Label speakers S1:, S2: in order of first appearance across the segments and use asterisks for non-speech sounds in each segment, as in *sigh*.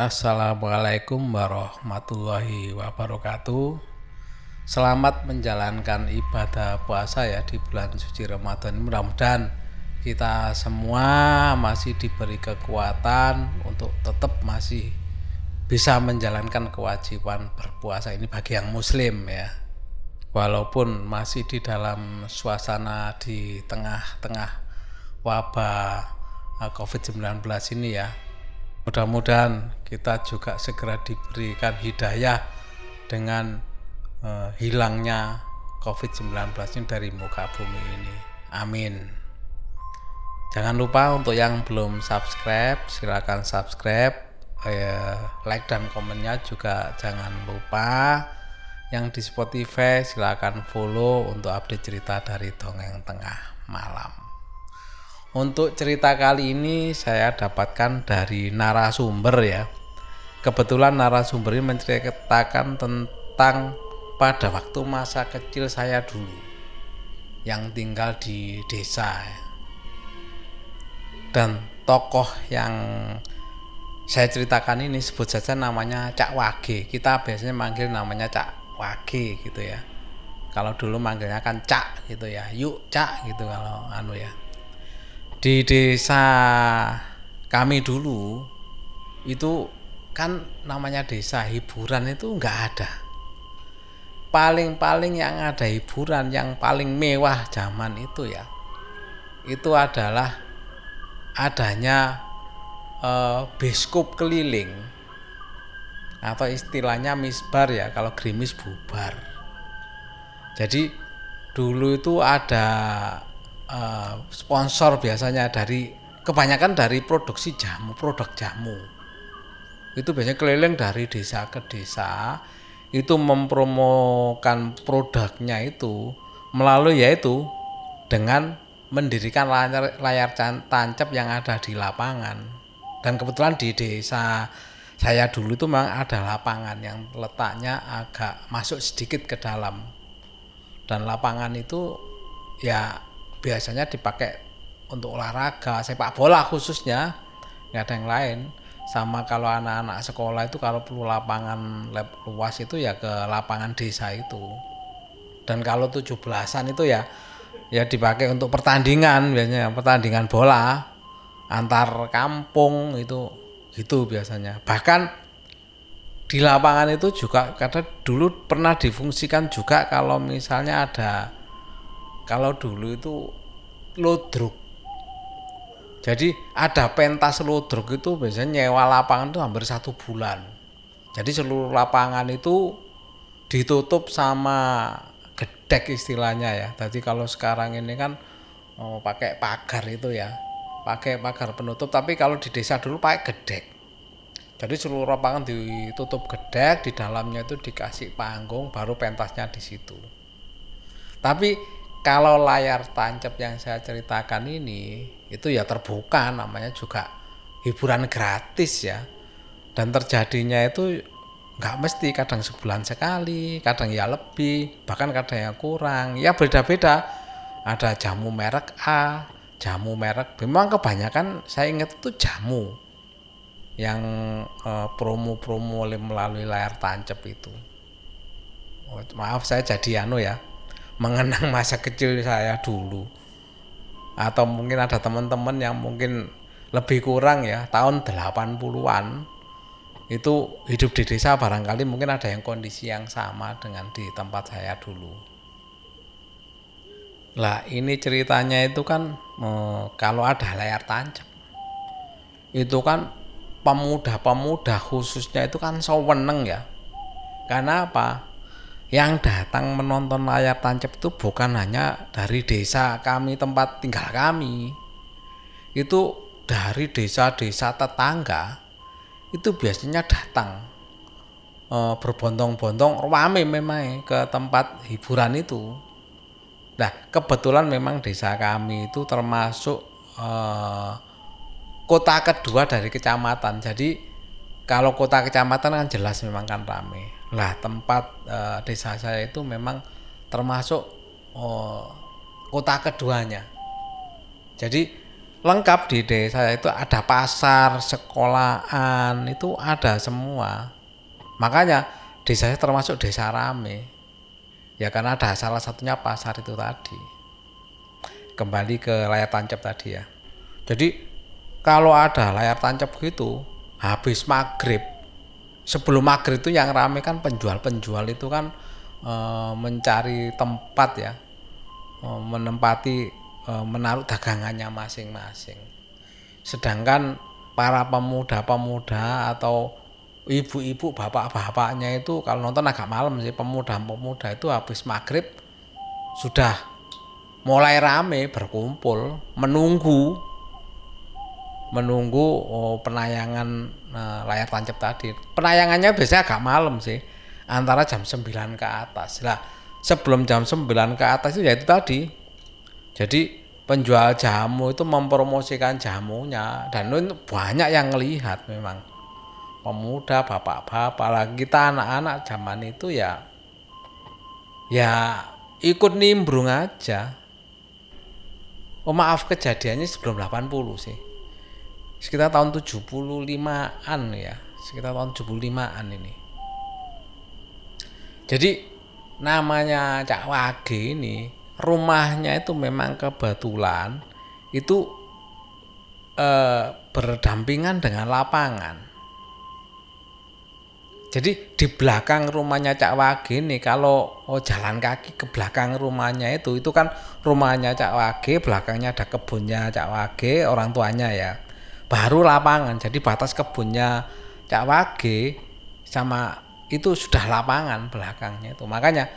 S1: Assalamualaikum warahmatullahi wabarakatuh. Selamat menjalankan ibadah puasa ya di bulan suci Ramadan. Mudah-mudahan kita semua masih diberi kekuatan untuk tetap masih bisa menjalankan kewajiban berpuasa ini bagi yang muslim ya. Walaupun masih di dalam suasana di tengah-tengah wabah eh, COVID-19 ini ya Mudah-mudahan kita juga segera diberikan hidayah dengan uh, hilangnya COVID-19 ini dari muka bumi ini. Amin. Jangan lupa untuk yang belum subscribe, silakan subscribe, eh, like dan komennya juga jangan lupa. Yang di Spotify silakan follow untuk update cerita dari dongeng tengah malam. Untuk cerita kali ini saya dapatkan dari narasumber ya. Kebetulan narasumber ini menceritakan tentang pada waktu masa kecil saya dulu yang tinggal di desa. Dan tokoh yang saya ceritakan ini sebut saja namanya Cak Wage. Kita biasanya manggil namanya Cak Wage gitu ya. Kalau dulu manggilnya kan Cak gitu ya. Yuk Cak gitu kalau anu ya di desa kami dulu itu kan namanya desa hiburan itu nggak ada. Paling-paling yang ada hiburan yang paling mewah zaman itu ya itu adalah adanya eh, biskup keliling atau istilahnya misbar ya kalau grimis bubar. Jadi dulu itu ada uh, sponsor biasanya dari kebanyakan dari produksi jamu, produk jamu. Itu biasanya keliling dari desa ke desa itu mempromokan produknya itu melalui yaitu dengan mendirikan layar, layar tancap yang ada di lapangan. Dan kebetulan di desa saya dulu itu memang ada lapangan yang letaknya agak masuk sedikit ke dalam. Dan lapangan itu ya biasanya dipakai untuk olahraga sepak bola khususnya. Nggak ada yang lain. Sama kalau anak-anak sekolah itu kalau perlu lapangan luas itu ya ke lapangan desa itu. Dan kalau tujuh belasan itu ya ya dipakai untuk pertandingan biasanya pertandingan bola antar kampung itu gitu biasanya. Bahkan di lapangan itu juga karena dulu pernah difungsikan juga kalau misalnya ada kalau dulu itu lodruk jadi ada pentas lodruk itu biasanya nyewa lapangan itu hampir satu bulan. Jadi seluruh lapangan itu ditutup sama gedek istilahnya ya. Jadi kalau sekarang ini kan oh, pakai pagar itu ya. Pakai pagar penutup tapi kalau di desa dulu pakai gedek. Jadi seluruh lapangan ditutup gedek di dalamnya itu dikasih panggung baru pentasnya di situ. Tapi kalau layar tancap yang saya ceritakan ini itu ya terbuka namanya juga hiburan gratis ya. Dan terjadinya itu nggak mesti kadang sebulan sekali kadang ya lebih bahkan kadang yang kurang. Ya beda-beda. Ada jamu merek A jamu merek memang kebanyakan saya ingat itu jamu yang eh, promo-promo melalui layar tancap itu. Oh, maaf saya jadi anu ya mengenang masa kecil saya dulu. Atau mungkin ada teman-teman yang mungkin lebih kurang ya tahun 80-an itu hidup di desa barangkali mungkin ada yang kondisi yang sama dengan di tempat saya dulu. Lah ini ceritanya itu kan eh, kalau ada layar tancap itu kan pemuda-pemuda khususnya itu kan seweneng ya. Karena apa yang datang menonton layar tancap itu bukan hanya dari desa kami tempat tinggal kami. Itu dari desa-desa tetangga itu biasanya datang e, berbondong-bondong rame memang ke tempat hiburan itu. Nah kebetulan memang desa kami itu termasuk e, kota kedua dari kecamatan. Jadi kalau kota kecamatan kan jelas memang kan rame lah tempat uh, desa saya itu memang termasuk uh, kota keduanya jadi lengkap di desa itu ada pasar, sekolahan, itu ada semua. Makanya desa termasuk desa rame. Ya karena ada salah satunya pasar itu tadi. Kembali ke layar tancap tadi ya. Jadi kalau ada layar tancap gitu, habis maghrib, sebelum maghrib itu yang rame kan penjual-penjual itu kan e, mencari tempat ya, e, menempati Eh, menaruh dagangannya masing-masing. Sedangkan para pemuda-pemuda atau ibu-ibu, bapak-bapaknya itu kalau nonton agak malam sih pemuda-pemuda itu habis maghrib sudah mulai rame berkumpul menunggu menunggu oh, penayangan uh, layar tancap tadi. Penayangannya biasanya agak malam sih, antara jam 9 ke atas. Lah, sebelum jam 9 ke atas itu ya itu tadi jadi penjual jamu itu mempromosikan jamunya dan itu banyak yang melihat memang pemuda, bapak-bapak, lagi kita anak-anak zaman itu ya ya ikut nimbrung aja. Oh maaf kejadiannya sebelum 80 sih. Sekitar tahun 75-an ya, sekitar tahun 75-an ini. Jadi namanya Cak Wage ini rumahnya itu memang kebetulan itu eh, berdampingan dengan lapangan. Jadi di belakang rumahnya Cak Wage nih kalau oh, jalan kaki ke belakang rumahnya itu itu kan rumahnya Cak Wage, belakangnya ada kebunnya Cak Wage, orang tuanya ya. Baru lapangan. Jadi batas kebunnya Cak Wage sama itu sudah lapangan belakangnya itu. Makanya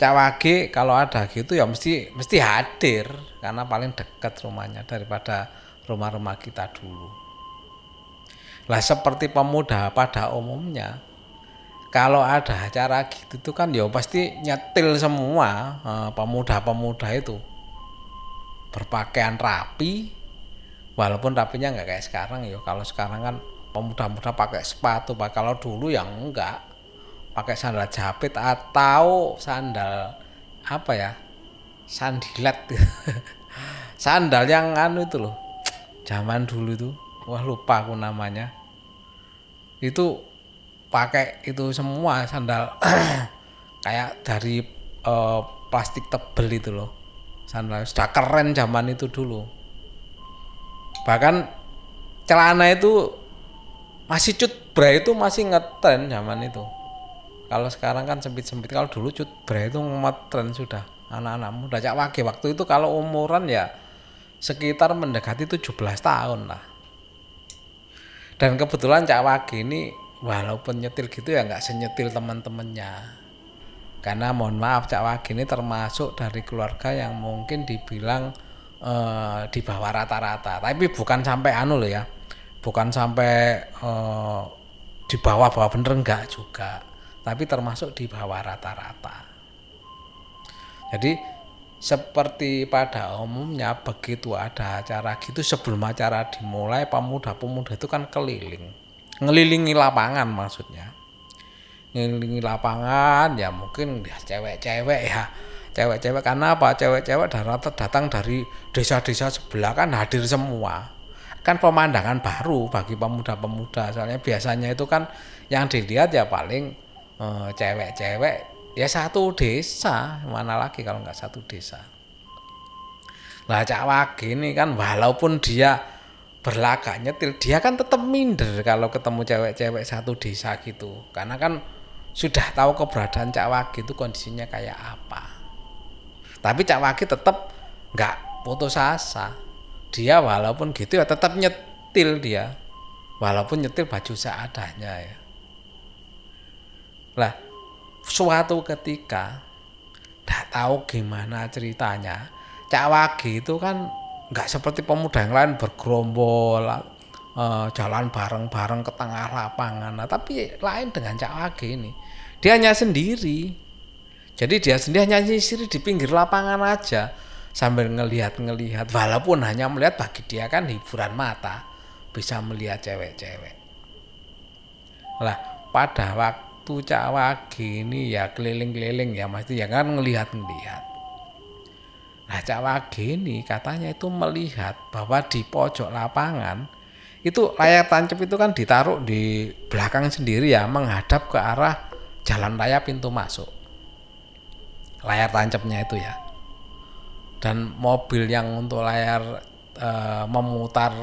S1: Cak Wage kalau ada gitu ya mesti mesti hadir karena paling dekat rumahnya daripada rumah-rumah kita dulu. Lah seperti pemuda pada umumnya kalau ada acara gitu itu kan ya pasti nyetil semua eh, pemuda-pemuda itu berpakaian rapi walaupun rapinya nggak kayak sekarang ya kalau sekarang kan pemuda-pemuda pakai sepatu pak. Kalau dulu yang enggak. Pakai sandal jepit atau sandal apa ya sandilet *laughs* sandal yang anu itu loh zaman dulu itu. Wah lupa aku namanya. Itu pakai itu semua sandal. *clears throat* Kayak dari uh, plastik tebel itu loh. Sandal sudah keren zaman itu dulu bahkan celana itu masih cut bra itu masih ngetren zaman itu. Kalau sekarang kan sempit-sempit. Kalau dulu cut bre itu ngetren sudah. Anak-anak muda. Cak wage waktu itu kalau umuran ya sekitar mendekati 17 tahun lah. Dan kebetulan cak wage ini walaupun nyetil gitu ya nggak senyetil teman-temannya. Karena mohon maaf cak wage ini termasuk dari keluarga yang mungkin dibilang eh, di bawah rata-rata. Tapi bukan sampai anu loh ya. Bukan sampai eh, di bawah-bawah bener enggak juga. Tapi termasuk di bawah rata-rata. Jadi seperti pada umumnya begitu ada acara gitu sebelum acara dimulai pemuda-pemuda itu kan keliling. Ngelilingi lapangan maksudnya. Ngelilingi lapangan ya mungkin ya cewek-cewek ya cewek-cewek karena apa? Cewek-cewek datang dari desa-desa sebelah kan hadir semua. Kan pemandangan baru bagi pemuda-pemuda. Soalnya biasanya itu kan yang dilihat ya paling Eh, cewek-cewek ya satu desa. Mana lagi kalau nggak satu desa? Lah Cak Wage ini kan walaupun dia berlagak nyetil dia kan tetap minder kalau ketemu cewek-cewek satu desa gitu. Karena kan sudah tahu keberadaan Cak Wage itu kondisinya kayak apa tapi Cak Wage tetap nggak putus asa dia walaupun gitu ya tetap nyetil dia walaupun nyetil baju seadanya ya lah, suatu ketika tidak tahu gimana ceritanya, Cak Wagi itu kan nggak seperti pemuda yang lain bergerombol, uh, jalan bareng-bareng ke tengah lapangan. Nah, tapi lain dengan Cak Wagi ini, dia hanya sendiri. Jadi dia sendiri hanya sendiri di pinggir lapangan aja sambil ngelihat-ngelihat walaupun hanya melihat bagi dia kan hiburan mata bisa melihat cewek-cewek. Lah, pada waktu waktu Cak Wage ini ya keliling-keliling ya mesti ya kan ngelihat-ngelihat. Nah Cak Wage ini katanya itu melihat bahwa di pojok lapangan itu layar tancap itu kan ditaruh di belakang sendiri ya menghadap ke arah jalan raya pintu masuk layar tancapnya itu ya. Dan mobil yang untuk layar e, memutar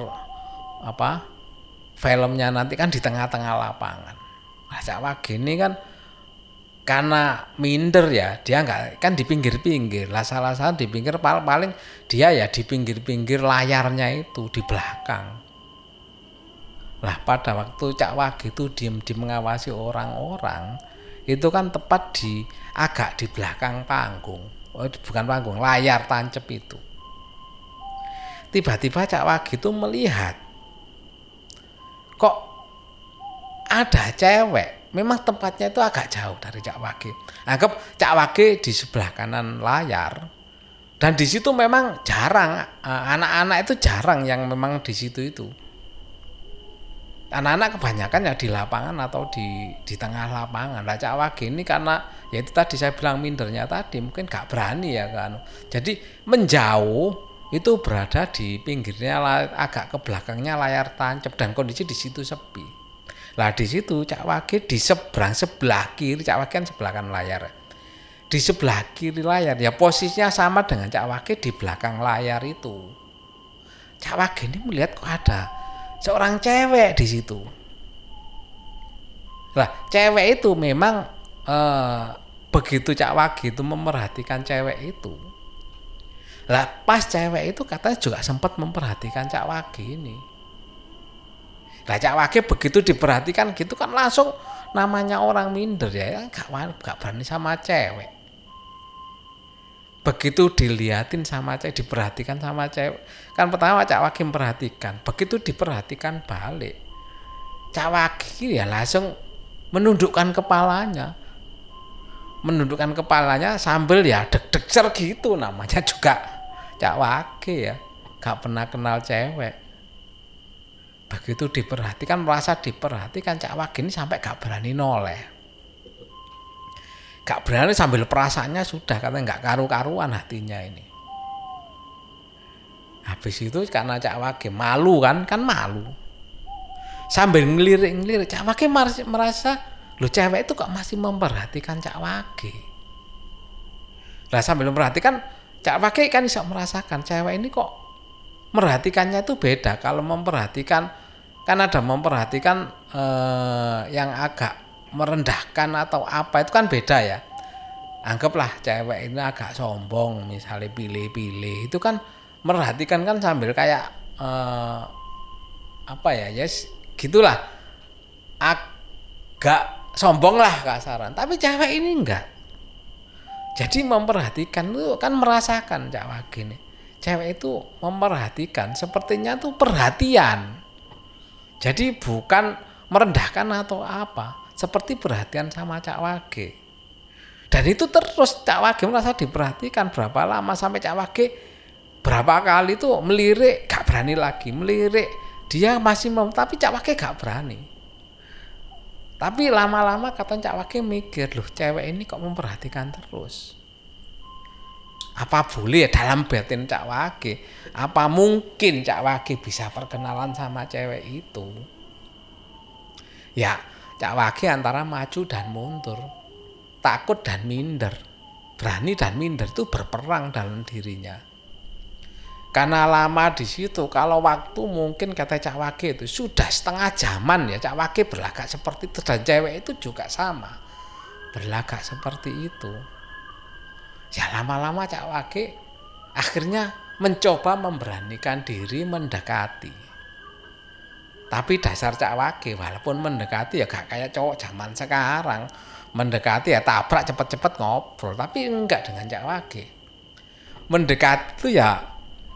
S1: apa filmnya nanti kan di tengah-tengah lapangan. Nah Cak ini kan karena minder ya dia nggak kan di pinggir-pinggir. Lah salah-salah di pinggir paling dia ya di pinggir-pinggir layarnya itu di belakang. Lah pada waktu Cak Wagi itu diem di mengawasi orang-orang itu kan tepat di agak di belakang panggung. Oh, bukan panggung, layar tancep itu. Tiba-tiba Cak Wagi itu melihat kok ada cewek. Memang tempatnya itu agak jauh dari Cak Wagi. Anggap Cak Wagi di sebelah kanan layar. Dan di situ memang jarang eh, anak-anak itu jarang yang memang di situ itu anak-anak kebanyakan ya di lapangan atau di di tengah lapangan. Lah Cak Wage ini karena ya itu tadi saya bilang mindernya tadi mungkin gak berani ya kan. Jadi menjauh itu berada di pinggirnya agak ke belakangnya layar tancap dan kondisi di situ sepi. Lah di situ Cak Wage di seberang sebelah kiri Cak Wage kan sebelah kan layar. Di sebelah kiri layar ya posisinya sama dengan Cak Wage di belakang layar itu. Cak Wage ini melihat kok ada seorang cewek di situ. Lah, cewek itu memang eh, begitu Cak Wagi itu memerhatikan cewek itu. Lah, pas cewek itu katanya juga sempat memperhatikan Cak Wagi ini. Lah Cak Wagi begitu diperhatikan gitu kan langsung namanya orang minder ya, gak, gak berani sama cewek begitu dilihatin sama cewek diperhatikan sama cewek. Kan pertama Cak Waki memperhatikan begitu diperhatikan balik. Cak Waki ya langsung menundukkan kepalanya. Menundukkan kepalanya sambil ya deg-deg gitu namanya juga Cak Waki ya. Gak pernah kenal cewek. Begitu diperhatikan merasa diperhatikan Cak Waki ini sampai gak berani noleh gak berani sambil perasaannya sudah karena nggak karu-karuan hatinya ini. Habis itu karena Cak Wage malu kan kan malu. Sambil ngelirik-ngelirik Cak Wage merasa lo cewek itu kok masih memperhatikan Cak Wage? Lah sambil memperhatikan Cak Wage kan bisa merasakan cewek ini kok merhatikannya itu beda. Kalau memperhatikan kan ada memperhatikan eh, yang agak merendahkan atau apa itu kan beda ya. Anggaplah cewek ini agak sombong misalnya pilih-pilih itu kan merhatikan kan sambil kayak eh, apa ya yes gitulah. Agak sombong lah kasaran tapi cewek ini enggak. Jadi memperhatikan itu kan merasakan cewek gini cewek itu memperhatikan sepertinya tuh perhatian. Jadi bukan merendahkan atau apa seperti perhatian sama Cak Wage. Dan itu terus Cak Wage merasa diperhatikan berapa lama sampai Cak Wage berapa kali itu melirik gak berani lagi melirik dia masih mau tapi Cak Wage gak berani. Tapi lama-lama kata Cak Wage mikir loh cewek ini kok memperhatikan terus. Apa boleh dalam batin Cak Wage? Apa mungkin Cak Wage bisa perkenalan sama cewek itu? Ya, Cak Wage antara maju dan mundur, takut dan minder, berani dan minder itu berperang dalam dirinya. Karena lama di situ, kalau waktu mungkin kata Cak Wage itu sudah setengah zaman ya Cak Wage berlagak seperti itu dan cewek itu juga sama berlagak seperti itu. Ya lama-lama Cak Wage akhirnya mencoba memberanikan diri mendekati tapi dasar cak wage walaupun mendekati ya gak kayak cowok zaman sekarang. Mendekati ya tabrak cepet-cepet ngobrol, tapi enggak dengan cak wage. Mendekati itu ya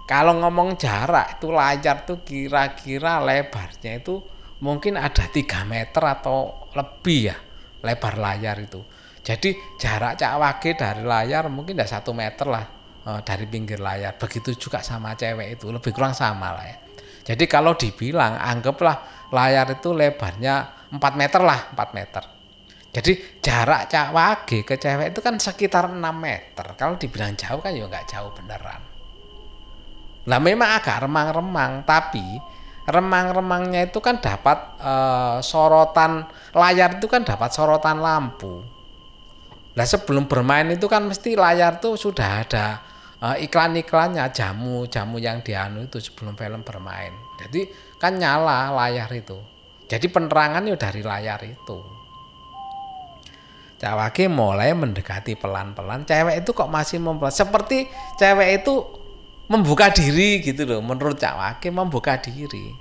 S1: kalau ngomong jarak itu layar tuh kira-kira lebarnya itu mungkin ada 3 meter atau lebih ya lebar layar itu. Jadi jarak cak wage dari layar mungkin udah satu meter lah eh, dari pinggir layar. Begitu juga sama cewek itu lebih kurang sama lah ya. Jadi kalau dibilang anggaplah layar itu lebarnya 4 meter lah, 4 meter. Jadi jarak cak wage ke cewek itu kan sekitar 6 meter. Kalau dibilang jauh kan ya nggak jauh beneran. Nah memang agak remang-remang, tapi remang-remangnya itu kan dapat uh, sorotan layar itu kan dapat sorotan lampu. Nah sebelum bermain itu kan mesti layar tuh sudah ada uh, iklan-iklannya jamu-jamu yang dianu itu sebelum film bermain. Jadi kan nyala layar itu. Jadi penerangan itu dari layar itu. Cawake mulai mendekati pelan-pelan. Cewek itu kok masih mempelan. Seperti cewek itu membuka diri gitu loh menurut Cak Wake membuka diri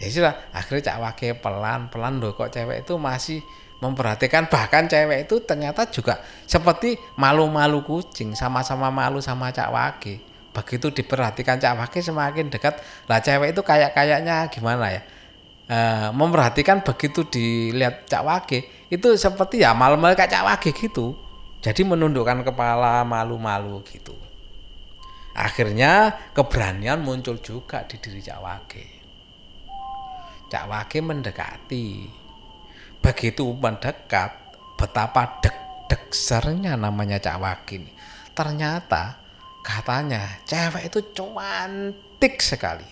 S1: ya sudah akhirnya Cak Wake pelan-pelan loh kok cewek itu masih memperhatikan. Bahkan cewek itu ternyata juga seperti malu-malu kucing sama-sama malu sama Cak Wake begitu diperhatikan Cak Wake semakin dekat. Lah cewek itu kayak kayaknya gimana ya? E, memperhatikan begitu dilihat Cak Wake itu seperti ya malu-malu kayak Cak Wake gitu. Jadi menundukkan kepala malu-malu gitu. Akhirnya keberanian muncul juga di diri Cak Wage. Cak Wage mendekati. Begitu mendekat, betapa deg-degsernya namanya Cak Wage ini. Ternyata katanya cewek itu cantik sekali.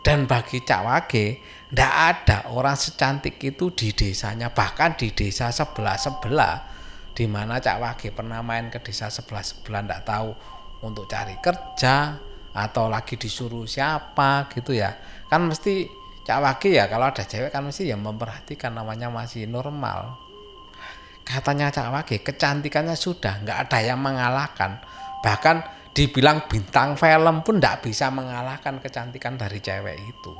S1: Dan bagi Cak Wage, tidak ada orang secantik itu di desanya, bahkan di desa sebelah-sebelah di mana Cak Wage pernah main ke desa sebelah-sebelah tidak tahu untuk cari kerja atau lagi disuruh siapa gitu ya kan mesti cak wage ya kalau ada cewek kan mesti yang memperhatikan namanya masih normal katanya cak wage kecantikannya sudah nggak ada yang mengalahkan bahkan dibilang bintang film pun nggak bisa mengalahkan kecantikan dari cewek itu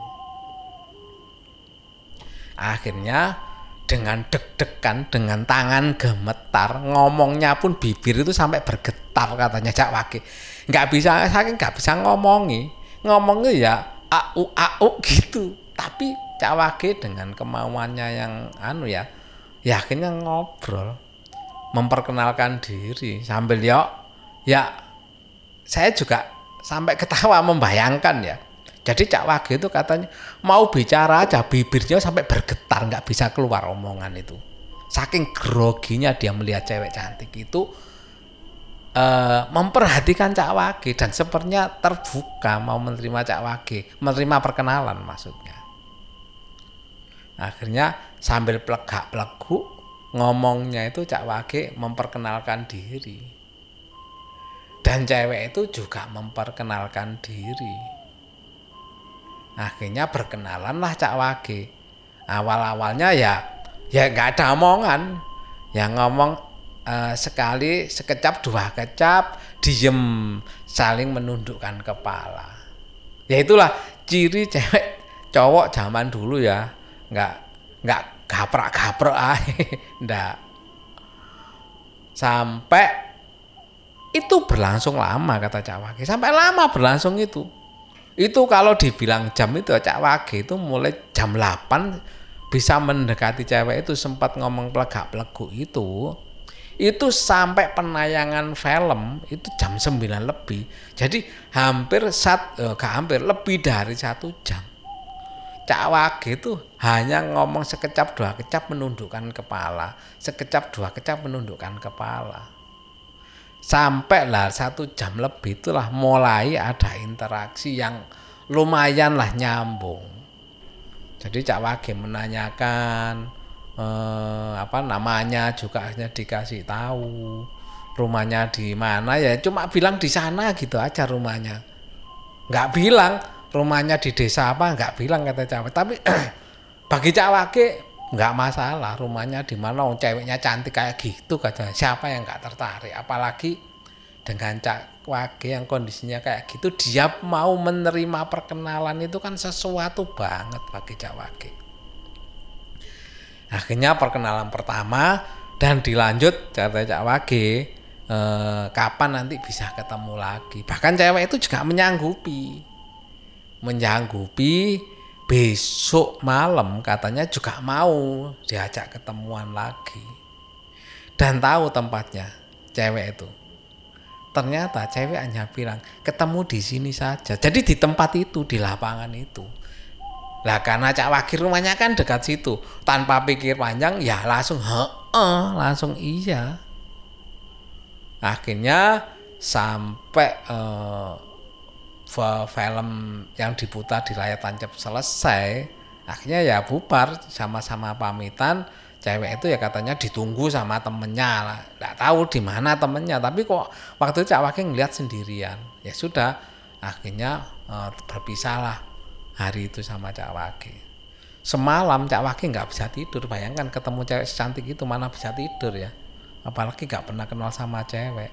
S1: akhirnya dengan deg-degan, dengan tangan gemetar, ngomongnya pun bibir itu sampai bergetar katanya Cak Wage. Nggak bisa, saking nggak bisa ngomongi, ngomongnya ya au au gitu. Tapi Cak Wage dengan kemauannya yang anu ya, yakinnya ngobrol, memperkenalkan diri sambil ya, ya saya juga sampai ketawa membayangkan ya jadi Cak Wage itu katanya mau bicara aja bibirnya sampai bergetar nggak bisa keluar omongan itu. Saking groginya dia melihat cewek cantik itu uh, memperhatikan Cak Wage dan sepertinya terbuka mau menerima Cak Wage, menerima perkenalan maksudnya. Akhirnya sambil plegak-pleguk ngomongnya itu Cak Wage memperkenalkan diri. Dan cewek itu juga memperkenalkan diri. Akhirnya berkenalan lah Cak Wage. Awal-awalnya ya ya nggak ada omongan. Yang ngomong uh, sekali sekecap dua kecap diem saling menundukkan kepala. Ya itulah ciri cewek cowok zaman dulu ya nggak nggak gaprak gaprak ah *laughs* ndak. Sampai itu berlangsung lama kata Cak Wage. Sampai lama berlangsung itu. Itu kalau dibilang jam itu Cak Wage itu mulai jam 8 bisa mendekati cewek itu sempat ngomong pelegak pelegu itu. Itu sampai penayangan film itu jam 9 lebih. Jadi hampir sat eh, hampir lebih dari satu jam Cak Wage itu hanya ngomong sekecap dua kecap menundukkan kepala sekecap dua kecap menundukkan kepala. Sampai lah satu jam lebih itulah mulai ada interaksi yang lumayan lah nyambung. Jadi Cak Wage menanyakan eh, apa namanya juga akhirnya dikasih tahu rumahnya di mana ya cuma bilang di sana gitu aja rumahnya. Nggak bilang rumahnya di desa apa nggak bilang kata Wage tapi *clears throat* bagi Cak Wage nggak masalah rumahnya di mana oh, ceweknya cantik kayak gitu katanya siapa yang nggak tertarik. Apalagi dengan Cak Wage yang kondisinya kayak gitu dia mau menerima perkenalan itu kan sesuatu banget bagi Cak Wage akhirnya perkenalan pertama dan dilanjut kata Cak Wage eh, kapan nanti bisa ketemu lagi. Bahkan cewek itu juga menyanggupi menyanggupi besok malam katanya juga mau diajak ketemuan lagi. Dan tahu tempatnya cewek itu. Ternyata cewek hanya bilang ketemu di sini saja. Jadi di tempat itu di lapangan itu. Lah karena cak wakil rumahnya kan dekat situ. Tanpa pikir panjang ya langsung he langsung iya. Akhirnya sampai uh, film yang diputar di layar tancap selesai akhirnya ya bubar sama-sama pamitan. Cewek itu ya katanya ditunggu sama temennya. Lah nggak tahu di mana temennya tapi kok waktu itu Wage ngeliat sendirian. Ya sudah akhirnya uh, berpisahlah hari itu sama Cak Wage semalam Cak Wage nggak bisa tidur bayangkan ketemu cewek secantik itu mana bisa tidur ya? Apalagi nggak pernah kenal sama cewek.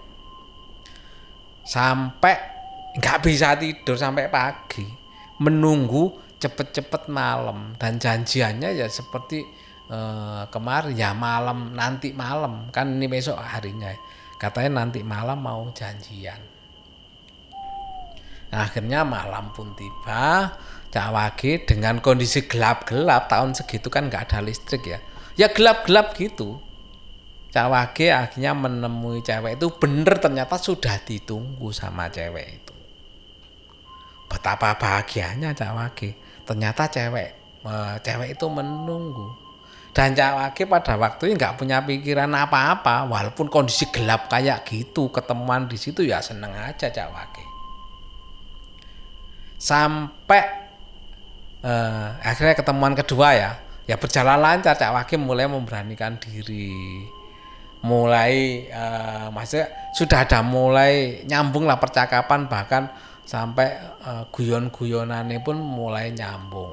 S1: Sampai nggak bisa tidur sampai pagi. Menunggu cepet-cepet malam. Dan janjiannya ya seperti eh, kemarin. Ya malam nanti malam. Kan ini besok harinya. Katanya nanti malam mau janjian. Nah, akhirnya malam pun tiba. Cak Wage dengan kondisi gelap-gelap tahun segitu kan nggak ada listrik ya. Ya gelap-gelap gitu. Cak Wage akhirnya menemui cewek itu. Bener ternyata sudah ditunggu sama cewek itu betapa bahagianya Cak Wage. Ternyata cewek cewek itu menunggu. Dan Cak Wage pada waktu itu nggak punya pikiran apa-apa. Walaupun kondisi gelap kayak gitu ketemuan di situ ya seneng aja Cak Wage. Sampai eh, akhirnya ketemuan kedua ya. Ya berjalan lancar Cak Wage mulai memberanikan diri. Mulai uh, maksudnya sudah ada mulai nyambung lah percakapan bahkan sampai uh, guyon-guyonannya pun mulai nyambung.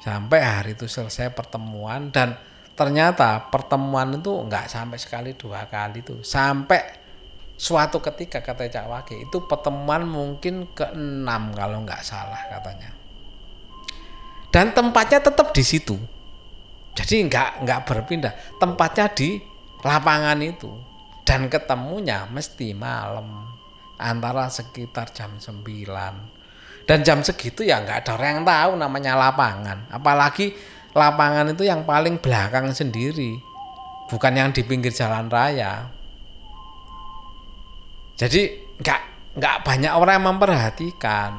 S1: Sampai hari itu selesai pertemuan dan ternyata pertemuan itu nggak sampai sekali dua kali itu sampai suatu ketika kata Cak Wage itu pertemuan mungkin keenam kalau nggak salah katanya. Dan tempatnya tetap di situ. Jadi nggak nggak berpindah. Tempatnya di lapangan itu. Dan ketemunya mesti malam antara sekitar jam 9 dan jam segitu ya nggak ada orang yang tahu namanya lapangan. Apalagi lapangan itu yang paling belakang sendiri. Bukan yang di pinggir jalan raya. Jadi nggak nggak banyak orang yang memperhatikan.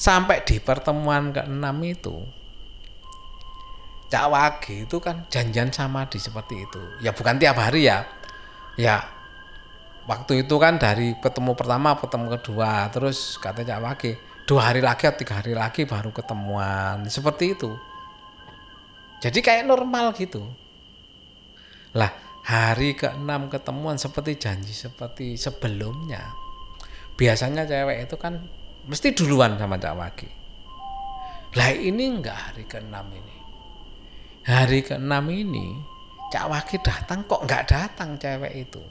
S1: Sampai di pertemuan ke-6 itu Cak Wage itu kan janjian sama di seperti itu. Ya bukan tiap hari ya. Ya waktu itu kan dari ketemu pertama ketemu kedua terus katanya Cak Wage dua hari lagi atau tiga hari lagi baru ketemuan. Seperti itu. Jadi kayak normal gitu. Lah hari keenam ketemuan seperti janji seperti sebelumnya biasanya cewek itu kan mesti duluan sama Cak Wage. Lah ini enggak hari keenam ini. Hari keenam ini Cak Wage datang kok enggak datang cewek itu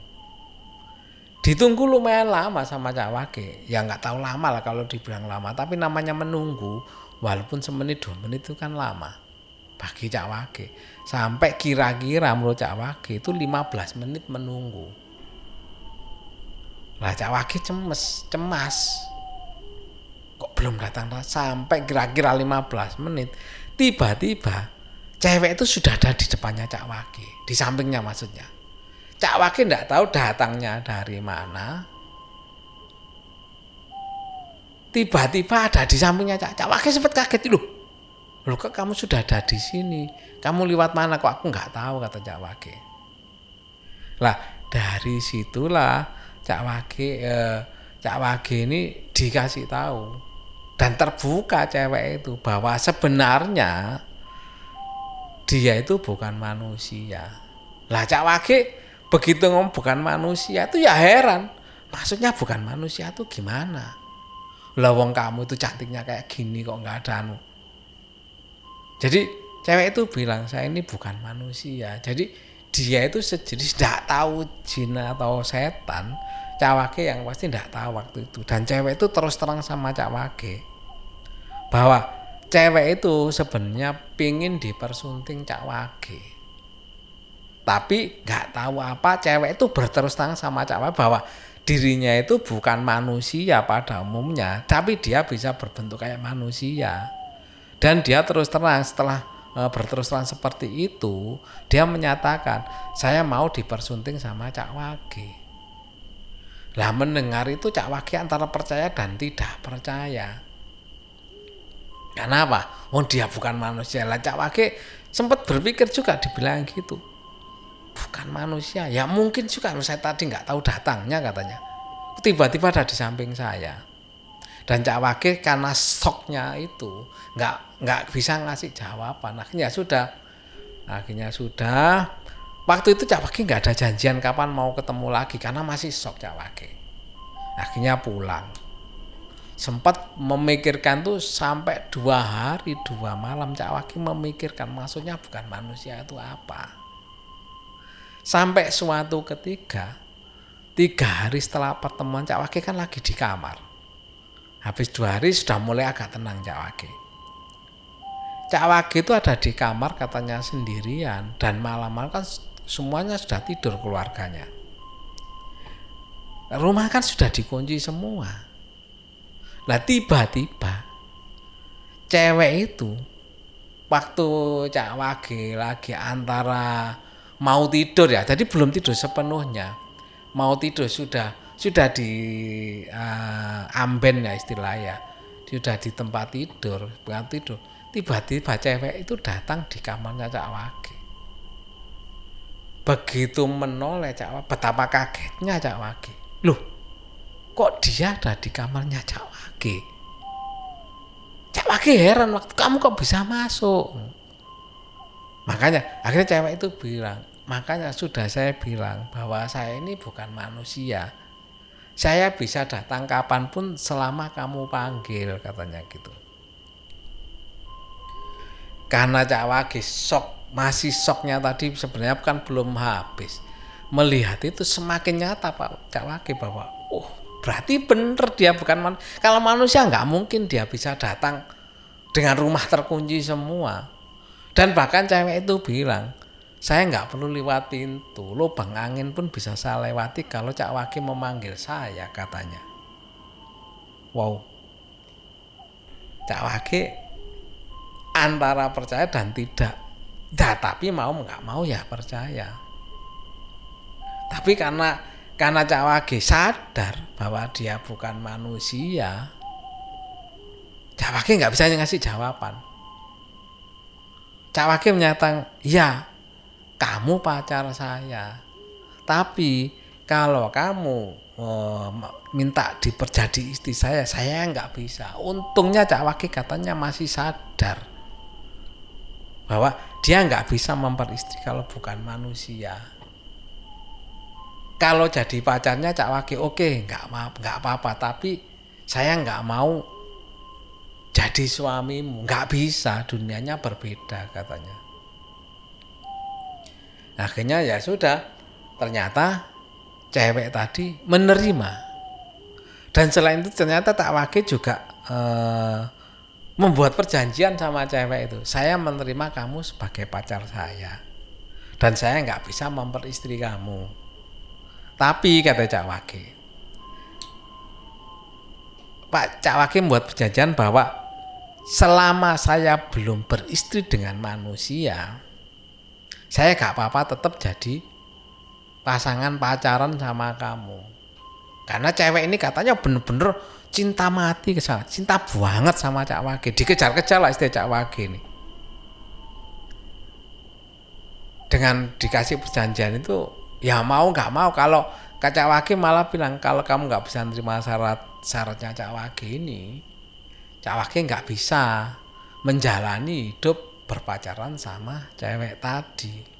S1: ditunggu lumayan lama sama Cak Wage. Ya nggak tahu lama lah kalau dibilang lama tapi namanya menunggu walaupun semenit dua menit itu kan lama bagi Cak Wage. Sampai kira-kira menurut Cak Wage itu 15 menit menunggu. Lah Cak Wage cemas cemas. Kok belum datang? Sampai kira-kira 15 menit tiba-tiba cewek itu sudah ada di depannya Cak Wage di sampingnya maksudnya Cak Wage tidak tahu datangnya dari mana. Tiba-tiba ada di sampingnya Cak. Cak Wage sempat kaget loh. Loh kok kamu sudah ada di sini? Kamu lewat mana kok aku nggak tahu kata Cak Wage. Lah dari situlah Cak Wage eh, Cak Wage ini dikasih tahu dan terbuka cewek itu bahwa sebenarnya dia itu bukan manusia. Lah Cak Wage begitu ngomong bukan manusia. Itu ya heran. Maksudnya bukan manusia tuh gimana? Lawang kamu itu cantiknya kayak gini kok nggak ada anu. Jadi cewek itu bilang saya ini bukan manusia. Jadi dia itu sejenis tidak tahu jin atau setan cawake yang pasti tidak tahu waktu itu. Dan cewek itu terus terang sama cawake bahwa cewek itu sebenarnya pingin dipersunting cawake tapi nggak tahu apa cewek itu berterus terang sama cewek bahwa dirinya itu bukan manusia pada umumnya tapi dia bisa berbentuk kayak manusia. Dan dia terus terang setelah e, berterus terang seperti itu dia menyatakan saya mau dipersunting sama Cak Wage. Lah mendengar itu Cak Wage antara percaya dan tidak percaya. Kenapa? Oh dia bukan manusia. Lah Cak Wage sempat berpikir juga dibilang gitu bukan manusia. Ya mungkin juga saya tadi nggak tahu datangnya katanya. Tiba-tiba ada di samping saya. Dan Cak Wage karena soknya itu nggak nggak bisa ngasih jawaban. Akhirnya sudah akhirnya sudah. Waktu itu Cak Wage nggak ada janjian kapan mau ketemu lagi karena masih sok Cak Wage akhirnya pulang. Sempat memikirkan tuh sampai dua hari dua malam Cak Wage memikirkan maksudnya bukan manusia itu apa sampai suatu ketika tiga hari setelah pertemuan Cak Wage kan lagi di kamar. Habis dua hari sudah mulai agak tenang Cak Wage. Cak Wage itu ada di kamar katanya sendirian dan malam-malam kan semuanya sudah tidur keluarganya. Rumah kan sudah dikunci semua. Lah tiba-tiba cewek itu waktu Cak Wage lagi antara mau tidur ya, jadi belum tidur sepenuhnya. Mau tidur sudah sudah di uh, amben ya istilahnya. Sudah di tempat tidur, bukan tidur. Tiba-tiba cewek itu datang di kamarnya Cak Wage. Begitu menoleh Cak Wage, betapa kagetnya Cak Wage. Loh, kok dia ada di kamarnya Cak Wage? Cak Wage heran waktu kamu kok bisa masuk. Makanya akhirnya cewek itu bilang, makanya sudah saya bilang bahwa saya ini bukan manusia. Saya bisa datang kapan pun selama kamu panggil katanya gitu. Karena Cak Wage sok masih soknya tadi sebenarnya kan belum habis. Melihat itu semakin nyata Pak Cak Wage bahwa oh berarti bener dia bukan man kalau manusia nggak mungkin dia bisa datang dengan rumah terkunci semua dan bahkan cewek itu bilang saya nggak perlu lewat pintu lubang angin pun bisa saya lewati kalau Cak Wage memanggil saya katanya. Wow. Cak Wage antara percaya dan tidak. Ya, tapi mau nggak mau ya percaya. Tapi karena karena Cak Wage sadar bahwa dia bukan manusia, Cak Wage nggak bisa ngasih jawaban. Cak Wage menyatakan, ya kamu pacar saya, tapi kalau kamu oh, minta diperjadi istri saya, saya nggak bisa. Untungnya Cak Wage katanya masih sadar bahwa dia nggak bisa memperistri kalau bukan manusia. Kalau jadi pacarnya Cak Wage oke okay, nggak maaf nggak apa-apa. Tapi saya nggak mau jadi suamimu. Nggak bisa dunianya berbeda katanya akhirnya ya sudah ternyata cewek tadi menerima. Dan selain itu ternyata Tak Wage juga eh, membuat perjanjian sama cewek itu. Saya menerima kamu sebagai pacar saya. Dan saya nggak bisa memperistri kamu. Tapi kata Cak Wage, Pak Cak Wage membuat perjanjian bahwa selama saya belum beristri dengan manusia, saya gak apa-apa tetap jadi pasangan pacaran sama kamu. Karena cewek ini katanya bener-bener cinta mati ke sana, cinta banget sama Cak Wage, dikejar-kejar lah istilah Cak Wage ini. Dengan dikasih perjanjian itu ya mau nggak mau kalau Cak Wage malah bilang kalau kamu nggak bisa menerima syarat syaratnya Cak Wage ini Cak Wage nggak bisa menjalani hidup berpacaran sama cewek tadi.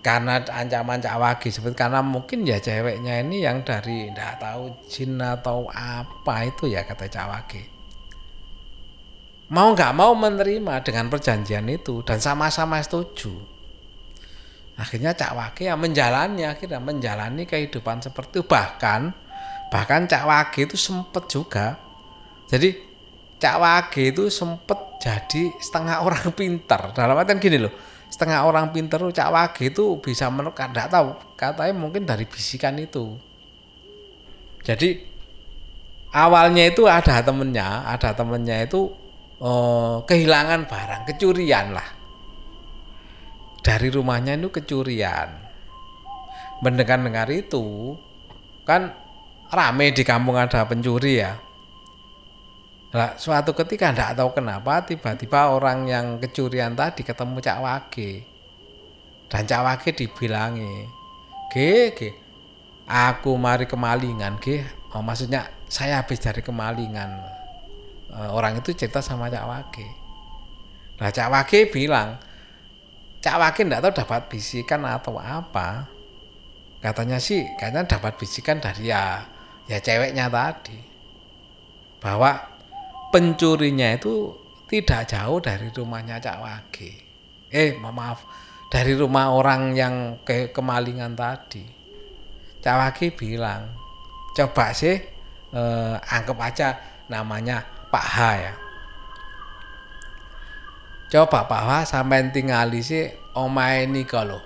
S1: Karena ancaman Cak Wage sebut karena mungkin ya ceweknya ini yang dari tidak tahu jin atau apa itu ya kata Cak Wage. Mau nggak mau menerima dengan perjanjian itu dan sama-sama setuju. Akhirnya Cak Wage yang menjalani akhirnya menjalani kehidupan seperti itu. Bahkan bahkan Cak Wage itu sempet juga. Jadi Cak Wage itu sempet jadi setengah orang pintar dalam artian gini loh setengah orang pintar Cak Wage itu bisa menurut tidak tahu katanya mungkin dari bisikan itu jadi awalnya itu ada temennya ada temennya itu oh, kehilangan barang kecurian lah dari rumahnya itu kecurian. Mendengar-dengar itu kan rame di kampung ada pencuri ya. Nah, suatu ketika tidak tahu kenapa tiba-tiba orang yang kecurian tadi ketemu Cak Wage. dan Cak Wage dibilangi ge ge aku mari kemalingan ge. Oh, maksudnya saya habis dari kemalingan. E, orang itu cerita sama Cak Wage. Nah Cak Wage bilang Cak Wage enggak tahu dapat bisikan atau apa. Katanya sih katanya dapat bisikan dari ya ya ceweknya tadi. Bahwa pencurinya itu tidak jauh dari rumahnya Cak Wage. Eh maaf dari rumah orang yang ke kemalingan tadi. Cak Wage bilang coba sih eh, anggap aja namanya Pak H ya. Coba Pak H sampai tinggal sih omai ini kalau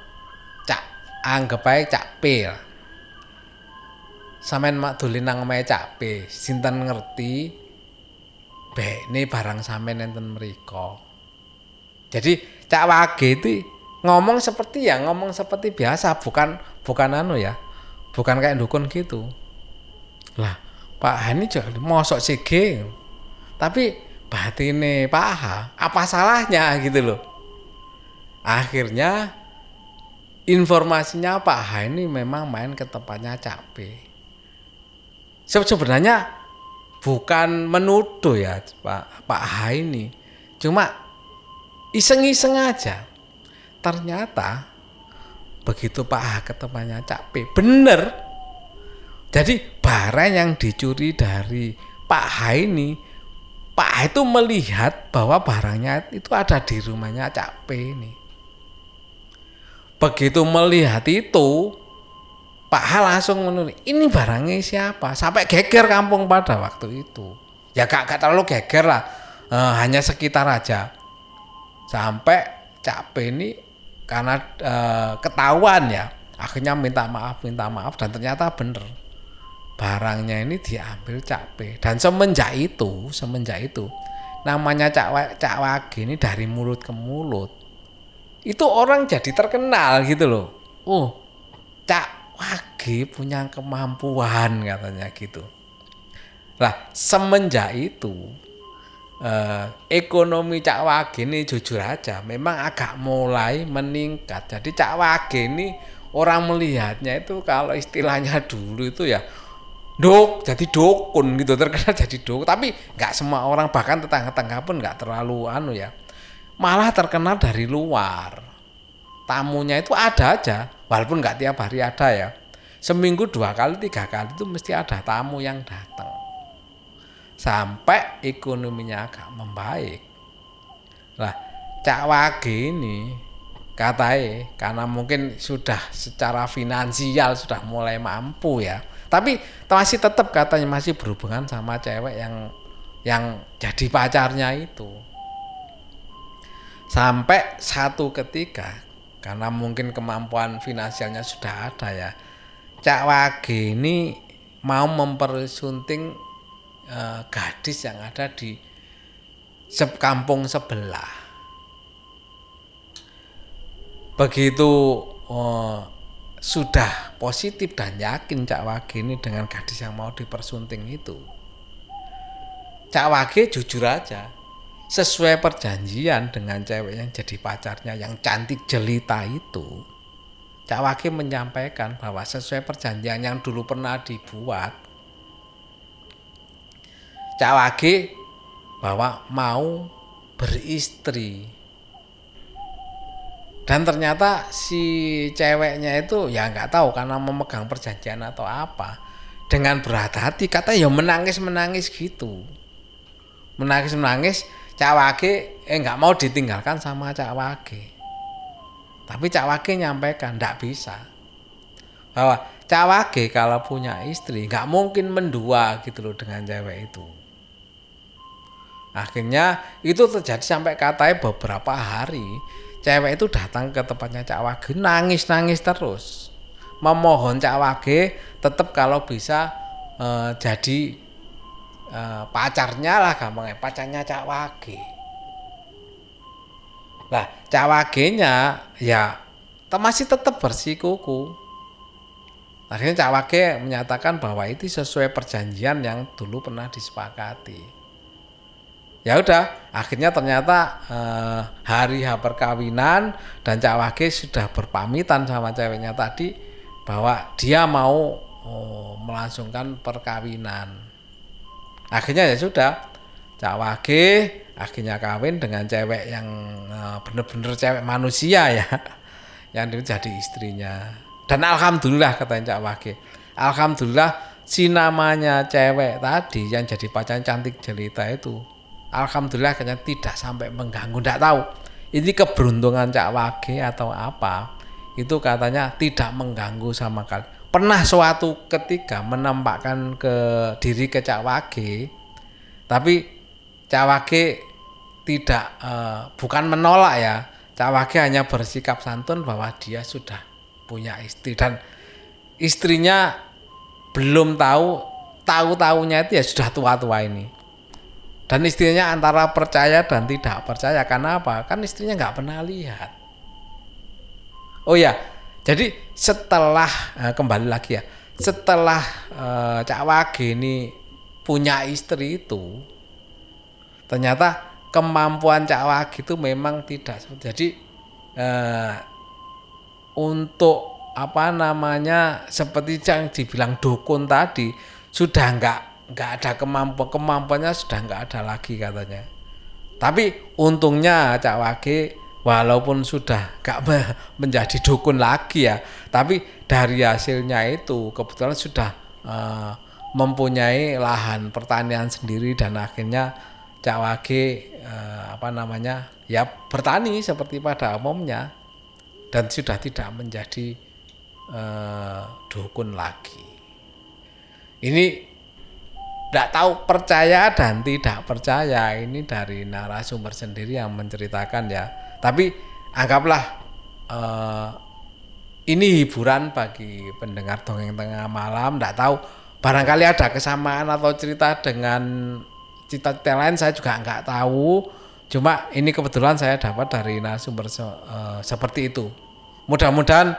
S1: cak anggap aja cak P lah. Sampean mak dolen nang cak P sinten ngerti be ini barang sampean enten mriko. Jadi cak Wage itu ngomong seperti ya ngomong seperti biasa bukan bukan anu ya bukan kayak dukun gitu. Lah Pak Hani jangan mosok CG tapi batine Pak H apa salahnya gitu loh. Akhirnya informasinya Pak H ini memang main ke tempatnya Cabe sebenarnya bukan menuduh ya Pak Pak H ini. Cuma iseng-iseng aja. Ternyata begitu Pak H ke Cabe bener. Jadi barang yang dicuri dari Pak H ini, Pak H itu melihat bahwa barangnya itu ada di rumahnya Cak ini. Begitu melihat itu, Pak langsung menulis, ini barangnya siapa? Sampai geger kampung pada waktu itu. Ya gak, gak terlalu geger lah, e, hanya sekitar aja. Sampai Cak ini karena e, ketahuan ya, akhirnya minta maaf, minta maaf dan ternyata bener barangnya ini diambil Cak dan semenjak itu semenjak itu namanya Cak Cak Wage ini dari mulut ke mulut itu orang jadi terkenal gitu loh oh Cak Wage punya kemampuan katanya gitu. Lah semenjak itu eh, ekonomi Cak Wage ini jujur aja memang agak mulai meningkat. Jadi Cak Wage ini orang melihatnya itu kalau istilahnya dulu itu ya dok jadi dukun gitu terkenal *laughs* jadi dok tapi nggak semua orang bahkan tetangga-tetangga pun nggak terlalu anu ya malah terkenal dari luar. Tamunya itu ada aja walaupun nggak tiap hari ada ya. Seminggu dua kali tiga kali itu mesti ada tamu yang datang. Sampai ekonominya agak membaik. Lah cak wage ini katanya karena mungkin sudah secara finansial sudah mulai mampu ya. Tapi masih tetap katanya masih berhubungan sama cewek yang yang jadi pacarnya itu. Sampai satu ketika karena mungkin kemampuan finansialnya sudah ada ya Cak Wage ini mau mempersunting eh, gadis yang ada di kampung sebelah begitu oh, sudah positif dan yakin Cak Wage ini dengan gadis yang mau dipersunting itu. Cak Wage jujur aja, sesuai perjanjian dengan cewek yang jadi pacarnya yang cantik jelita itu, Cak Wage menyampaikan bahwa sesuai perjanjian yang dulu pernah dibuat, Cak Wage bahwa mau beristri. Dan ternyata si ceweknya itu ya nggak tahu karena memegang perjanjian atau apa. Dengan berat hati kata ya menangis menangis gitu. Menangis menangis cawake eh nggak mau ditinggalkan sama cawake. Tapi cawake nyampaikan nggak bisa. Bahwa cawake kalau punya istri nggak mungkin mendua gitu loh dengan cewek itu. Akhirnya itu terjadi sampai katanya beberapa hari cewek itu datang ke tempatnya Cak Wage nangis-nangis terus. Memohon Cak Wage tetap kalau bisa e, jadi e, pacarnya lah gampangnya pacarnya Cak Wage. Lah Cak Wage nya ya masih tetap bersikuku. Akhirnya Cak Wage menyatakan bahwa itu sesuai perjanjian yang dulu pernah disepakati. Ya udah akhirnya ternyata eh, hari H perkawinan dan Cak Wage sudah berpamitan sama ceweknya tadi bahwa dia mau oh, melangsungkan perkawinan akhirnya ya sudah Cak Wage akhirnya kawin dengan cewek yang eh, bener-bener cewek manusia ya *laughs* yang jadi istrinya. Dan alhamdulillah katanya Cak Wage alhamdulillah si namanya cewek tadi yang jadi pacar cantik jelita itu alhamdulillah kayaknya tidak sampai mengganggu tidak tahu. Ini keberuntungan Cak Wage atau apa itu katanya tidak mengganggu sama kali pernah suatu ketika menampakkan ke diri ke Cak Wage tapi Cak Wage tidak uh, bukan menolak ya. Cak Wage hanya bersikap santun bahwa dia sudah punya istri dan istrinya belum tahu tahu tahunya itu ya sudah tua-tua ini. Dan istrinya antara percaya dan tidak percaya karena apa? Kan istrinya nggak pernah lihat. Oh ya jadi setelah uh, kembali lagi ya setelah uh, Cak Wage ini punya istri itu ternyata kemampuan Cak Wage itu memang tidak jadi uh, untuk apa namanya seperti yang dibilang dukun tadi sudah nggak nggak ada kemampuan kemampuannya sudah nggak ada lagi katanya. Tapi untungnya Cak Wage walaupun sudah nggak *laughs* menjadi dukun lagi ya tapi dari hasilnya itu kebetulan sudah uh, mempunyai lahan pertanian sendiri dan akhirnya Cak Wage uh, apa namanya ya bertani seperti pada umumnya dan sudah tidak menjadi uh, dukun lagi. Ini tidak tahu percaya dan tidak percaya ini dari narasumber sendiri yang menceritakan ya. Tapi anggaplah uh, ini hiburan bagi pendengar dongeng tengah malam. Tidak tahu barangkali ada kesamaan atau cerita dengan cerita-cerita lain saya juga nggak tahu. Cuma ini kebetulan saya dapat dari narasumber uh, seperti itu. Mudah-mudahan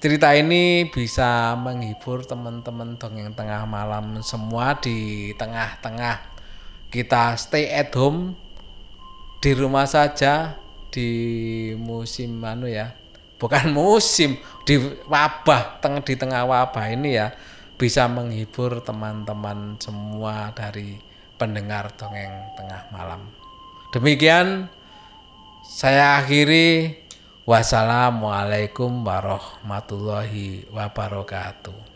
S1: cerita ini bisa menghibur teman-teman dongeng tengah malam semua di tengah-tengah kita stay at home di rumah saja di musim anu ya bukan *laughs* musim di wabah teng di tengah wabah ini ya bisa menghibur teman-teman semua dari pendengar dongeng tengah malam demikian saya akhiri Wassalamualaikum warahmatullahi wabarakatuh.